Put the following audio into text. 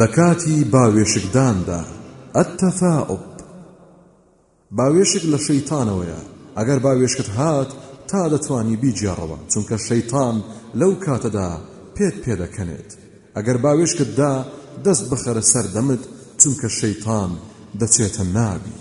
لە کاتی باوێشکداندا ئەتەفاعب باوێشک لە شەیتانەوەیە ئەگەر باوێشکت هات تا دەتوانی بیجیێڕەوە چونکە شەیتان لەو کاتەدا پێت پێدەکەنێت ئەگەر باوێشکتدا دەست بخەرە سەردەمت چونکە شەیتان دەچێتە نابی